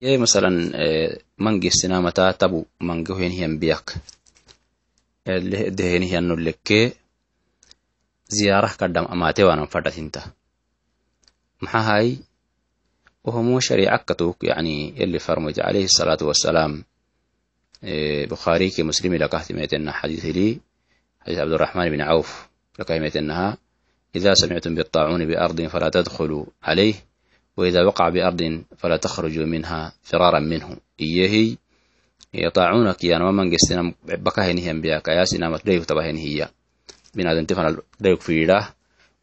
ye masalan mangisinamata tabu mangehohenihiyan biyak dehenihiyanno lekke ziyarah kadam amatewanan fadatinta maxahay وهمو شريعة كتوك يعني اللي فرمج عليه الصلاة والسلام بخاري كي مسلمي لكهت ميتنا حديث لي حديث عبد الرحمن بن عوف لكهمتنها إذا سمعتم بالطاعون بأرض فلا تدخلوا عليه. waidaa waqaca biardin falaa takhrujuu minha firaaran minhu iyehiy yatacuna kiyanama mangestinam bakahenihianbiya kayasinama dheyuk tabahenihiyya binadantifanal dheyuk fiidhah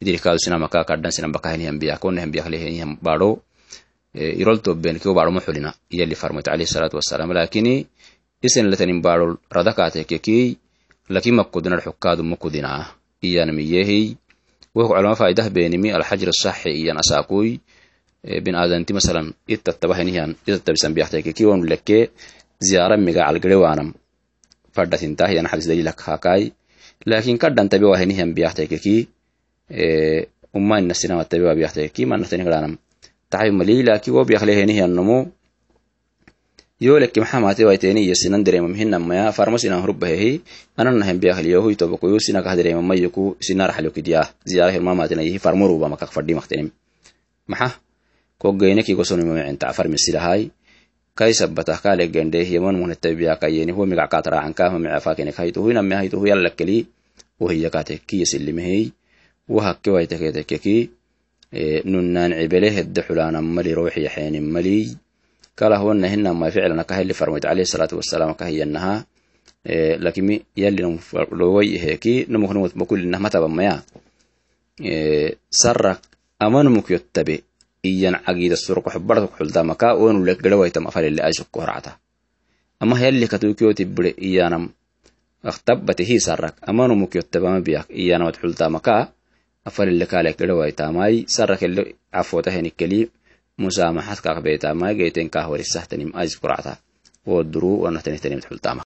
idirikaadu sinama kaa kadhan sinam bakahenihianbiya konehanbiyakleheniham baro iroltoben bin adanti masalan biyaxte keki wonu lekke ziyara miga calgire wanam faddatintah yan xadis dalilak hakai laakiin kaddan tabe wahenihiyan biyaxte keki umma inasinama tabe wa biyaxte keki manatanigaranam taxay malii laki wo biyaklehenihiyannomo yoleki maxamate waiteni iyo sinan diremamhinamaya farmo sinan hurbahehi ananahen biyakliyohui tobokuyu sinakah diremamayoku sinaraxalokidiyah ziyara hirmamatenayihi farmoruba makak fadhimaktenim maxa kogeyneki gosonimamecen tacfarmisilahay kai sabbatah kalegende yeman muhnetabe biyakayeni huwa migac katracanka mamecefakenek haytuhu iname haytuhu yallakeli wohiyakate kiyo silimehey wahakke waiteketekeki nunan cibele hedde xulanan mali ruuxi yaxeenin mali. Kalahwana hinama ficlana kaheli farmoyt alayhi salaatu wasalaam kahiyanaha lakimi yallinam lowai heki amanumuk yottabe iyan cagida surkox bardak xultamaka onu lek garawaitam afalile asukko horcata ama yalli katukiyoti bire iyanam aktabbate hi sarak amanumuk yottabama biyak iyanamat xultamaka afalile kalek garawaitamai sarakele cafotahenikeli musaamaxad kakbeetamai geeten kahwarisahtanim aiskuracta woduru wanahtanihtanimit xultama